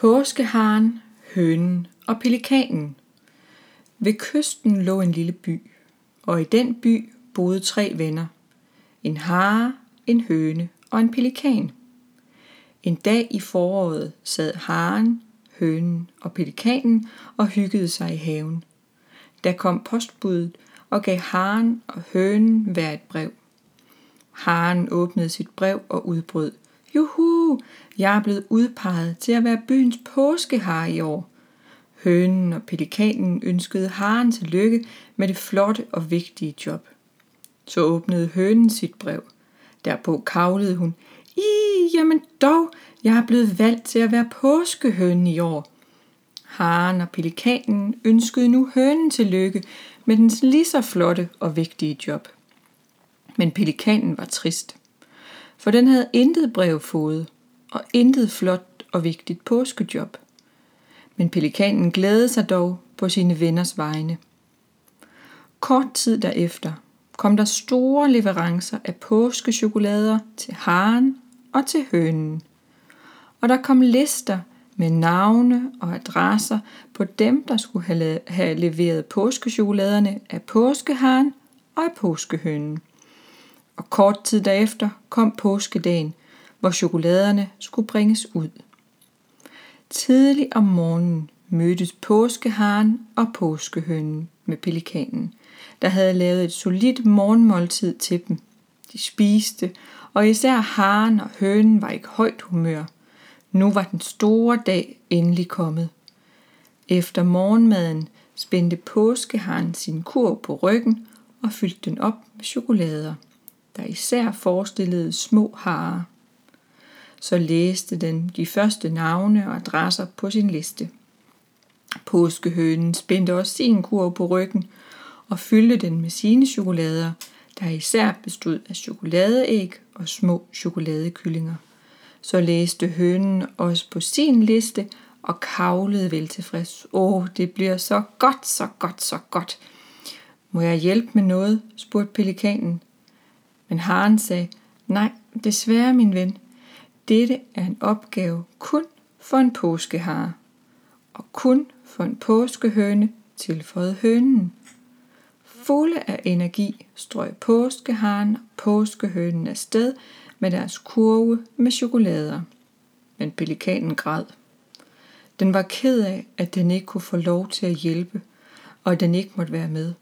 Påskeharen, hønen og pelikanen. Ved kysten lå en lille by, og i den by boede tre venner. En hare, en høne og en pelikan. En dag i foråret sad haren, hønen og pelikanen og hyggede sig i haven. Der kom postbuddet og gav haren og hønen hver et brev. Haren åbnede sit brev og udbrød. Juhu, Uh, jeg er blevet udpeget til at være byens påskehare i år. Hønen og pelikanen ønskede haren til lykke med det flotte og vigtige job. Så åbnede hønen sit brev. Derpå kavlede hun. I, jamen dog, jeg er blevet valgt til at være påskehønen i år. Haren og pelikanen ønskede nu hønen til lykke med dens lige så flotte og vigtige job. Men pelikanen var trist, for den havde intet brev fået, og intet flot og vigtigt påskejob. Men pelikanen glædede sig dog på sine venners vegne. Kort tid derefter kom der store leverancer af påskechokolader til haren og til hønen. Og der kom lister med navne og adresser på dem, der skulle have leveret påskechokoladerne af påskeharen og af påskehønen. Og kort tid derefter kom påskedagen, hvor chokoladerne skulle bringes ud. Tidlig om morgenen mødtes påskeharen og påskehønen med pelikanen, der havde lavet et solidt morgenmåltid til dem. De spiste, og især haren og hønen var i højt humør. Nu var den store dag endelig kommet. Efter morgenmaden spændte påskeharen sin kur på ryggen og fyldte den op med chokolader, der især forestillede små harer. Så læste den de første navne og adresser på sin liste. Påskehønen spændte også sin kur på ryggen og fyldte den med sine chokolader, der især bestod af chokoladeæg og små chokoladekyllinger. Så læste hønen også på sin liste og kavlede vel tilfreds. Åh, det bliver så godt, så godt, så godt. Må jeg hjælpe med noget? spurgte pelikanen. Men haren sagde, nej, desværre min ven. Dette er en opgave kun for en påskehare. Og kun for en påskehøne, tilføjede hønen. Fulde af energi strøg påskeharen og påskehønen afsted med deres kurve med chokolader. Men pelikanen græd. Den var ked af, at den ikke kunne få lov til at hjælpe, og at den ikke måtte være med.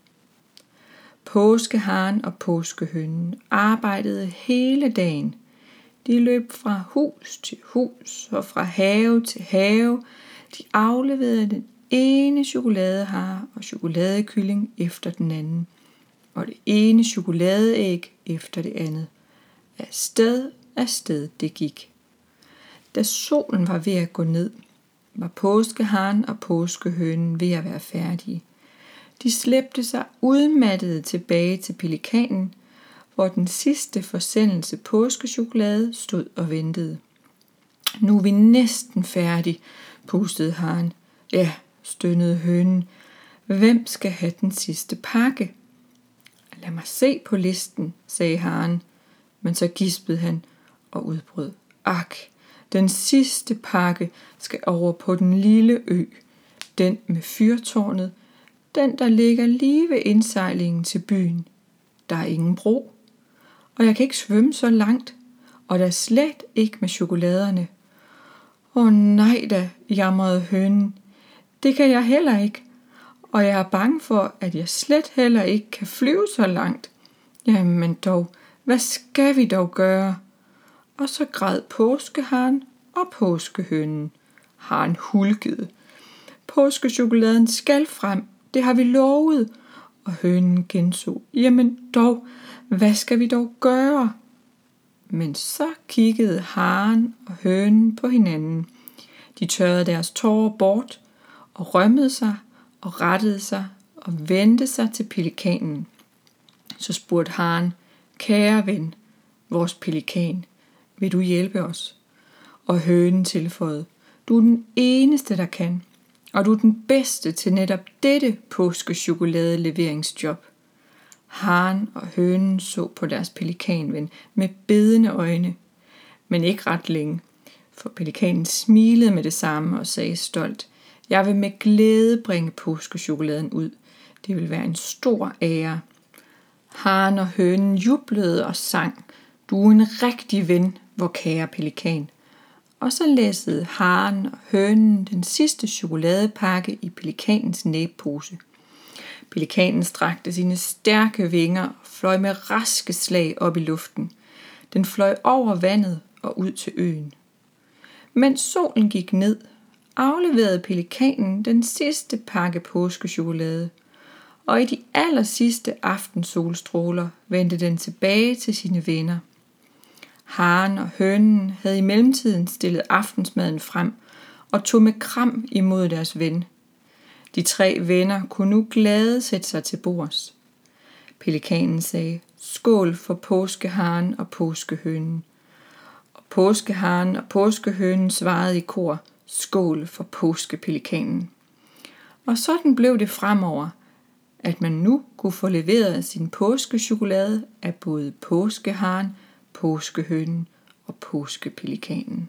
Påskeharen og påskehønen arbejdede hele dagen. De løb fra hus til hus og fra have til have. De afleverede den ene chokoladehare og chokoladekylling efter den anden, og det ene chokoladeæg efter det andet. Afsted, afsted det gik. Da solen var ved at gå ned, var påskeharen og påskehønen ved at være færdige. De slæbte sig udmattede tilbage til pelikanen, hvor den sidste forsendelse påskechokolade stod og ventede. Nu er vi næsten færdige, pustede haren. Ja, stønnede hønen. Hvem skal have den sidste pakke? Lad mig se på listen, sagde haren, men så gispede han og udbrød. Ak, den sidste pakke skal over på den lille ø, den med fyrtårnet, den der ligger lige ved indsejlingen til byen. Der er ingen bro, og jeg kan ikke svømme så langt, og der slet ikke med chokoladerne. Åh nej da, jamrede hønen. Det kan jeg heller ikke, og jeg er bange for, at jeg slet heller ikke kan flyve så langt. Jamen dog, hvad skal vi dog gøre? Og så græd påskeharen og påskehønen. Haren hulkede. Påskechokoladen skal frem, det har vi lovet. Og hønen genså, jamen dog, hvad skal vi dog gøre? Men så kiggede haren og hønen på hinanden. De tørrede deres tårer bort og rømmede sig og rettede sig og vendte sig til pelikanen. Så spurgte haren, kære ven, vores pelikan, vil du hjælpe os? Og hønen tilføjede, du er den eneste, der kan, og du er den bedste til netop dette påskechokoladeleveringsjob. leveringsjob. Haren og hønen så på deres pelikanven med bedende øjne, men ikke ret længe, For pelikanen smilede med det samme og sagde stolt, jeg vil med glæde bringe påskechokoladen ud. Det vil være en stor ære. Haren og hønen jublede og sang, du er en rigtig ven, hvor kære pelikan. Og så læssede haren og hønen den sidste chokoladepakke i pelikanens næbpose. Pelikanen strakte sine stærke vinger og fløj med raske slag op i luften. Den fløj over vandet og ud til øen. Mens solen gik ned, afleverede pelikanen den sidste pakke påskechokolade, og i de aller sidste aftensolstråler vendte den tilbage til sine venner. Haren og hønen havde i mellemtiden stillet aftensmaden frem og tog med kram imod deres ven. De tre venner kunne nu glade sætte sig til bords. Pelikanen sagde, skål for påskeharen og påskehønen. Og påskeharen og påskehønen svarede i kor, skål for påskepelikanen. Og sådan blev det fremover, at man nu kunne få leveret sin påskechokolade af både påskeharen, påskehønen og påskepelikanen.